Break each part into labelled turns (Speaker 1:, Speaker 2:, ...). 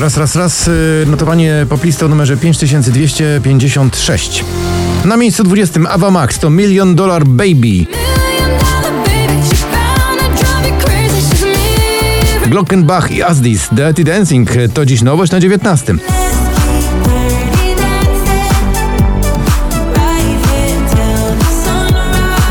Speaker 1: Raz, raz, raz. y, Notowanie poplisty o numerze 5256. Na miejscu 20 Ava Max to Million Dollar Baby. Glockenbach i Asdis Dirty Dancing to dziś nowość na 19.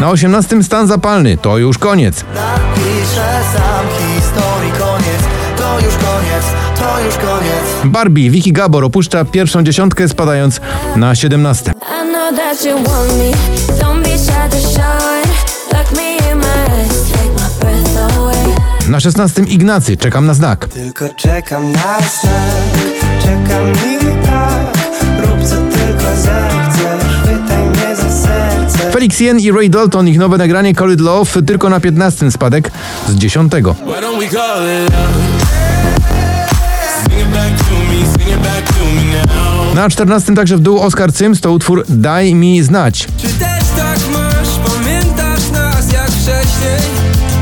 Speaker 1: Na 18 stan zapalny to już koniec.
Speaker 2: Napiszę sam historii
Speaker 1: Barbie, Vicky Gabor opuszcza pierwszą dziesiątkę spadając na 17.
Speaker 3: I know that you want me. Don't be shy to shine. Look me in my eyes. Take my breath away.
Speaker 1: Na 16 Ignacy, czekam na znak.
Speaker 2: Tylko czekam na znak Czekam i tak Rób co tylko zechcesz Chwytaj mnie za serce
Speaker 1: Felix Jen i Ray Dalton, ich nowe nagranie Call It Love tylko na 15 spadek z 10. Na 14 także w dół Oscar Sims to utwór Daj mi znać.
Speaker 4: Czy też tak masz? Pamiętasz nas jak wcześniej?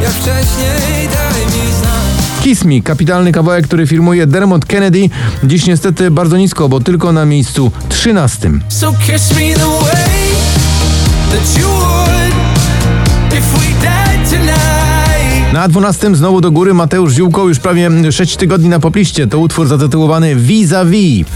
Speaker 4: Jak wcześniej? Daj mi znać.
Speaker 1: Kiss Me, kapitalny kawałek, który filmuje Dermot Kennedy, dziś niestety bardzo nisko, bo tylko na miejscu 13.
Speaker 4: So kiss me the way that you would if we died tonight.
Speaker 1: Na 12 znowu do góry Mateusz Ziółko, już prawie 6 tygodni na popliście. To utwór zatytułowany Vis-a-vis.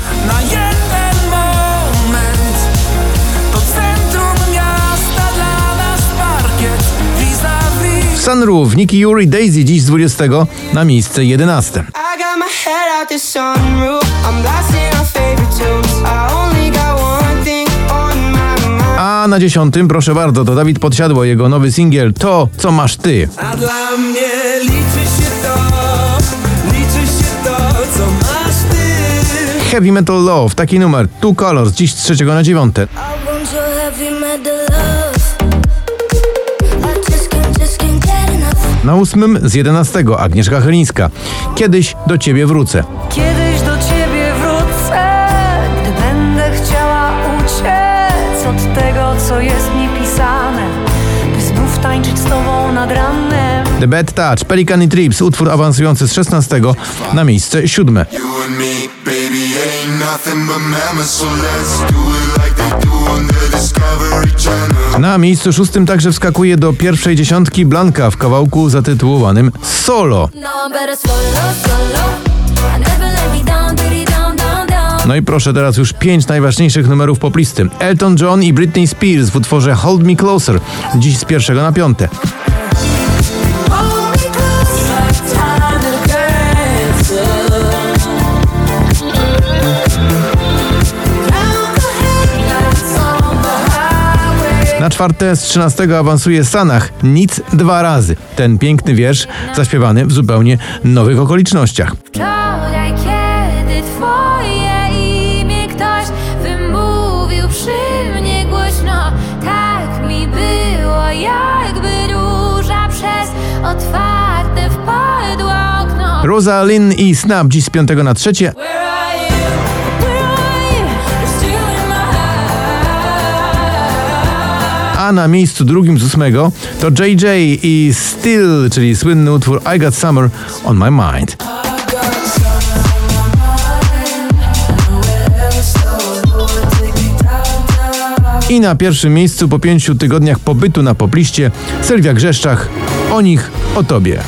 Speaker 1: Sunroof, Nicky Yuri, Daisy dziś z 20 na miejsce 11.
Speaker 5: I got my head out the sunroof. I'm blasting our favorite tunes. I only got one thing on my mind.
Speaker 1: A na 10 proszę bardzo, to Dawid Podsiadło, jego nowy singiel To, co masz ty.
Speaker 4: A dla mnie liczy się to, liczy się to, co masz ty.
Speaker 1: Heavy Metal Love, taki numer, Two Colors, dziś z 3 na 9. Na 8 z 11 Agnieszka Chylińska. Kiedyś do ciebie wrócę.
Speaker 6: Kiedyś do ciebie wrócę, gdy będę chciała uciec od tego, co jest niepisane, by znów tańczyć z tobą nad ranem.
Speaker 1: The Bad Touch, Pelican i Trips, utwór awansujący z 16 na miejsce 7.
Speaker 7: You and me, baby, ain't nothing but mammals, so let's do it like
Speaker 1: Na miejscu szóstym także wskakuje do pierwszej dziesiątki Blanka w kawałku zatytułowanym Solo.
Speaker 3: No, i
Speaker 1: proszę teraz już pięć najważniejszych numerów poplisty. Elton John i Britney Spears w utworze Hold Me Closer, dziś z pierwszego na piąte. Na czwarte z trzynastego awansuje Sanach, nic dwa razy. Ten piękny wiersz zaśpiewany w zupełnie nowych okolicznościach.
Speaker 3: Wczoraj, kiedy twoje imię ktoś wymówił przy mnie głośno, tak mi było, jakby róża przez otwarte wpadło okno.
Speaker 1: Rosa Lynn i Snap dziś z piątego na trzecie, a na miejscu drugim z ósmego to JJ i Still, czyli słynny utwór I Got Summer on My Mind. I na pierwszym miejscu po pięciu tygodniach pobytu na popliście Sylwia Grzeszczak o nich, o tobie.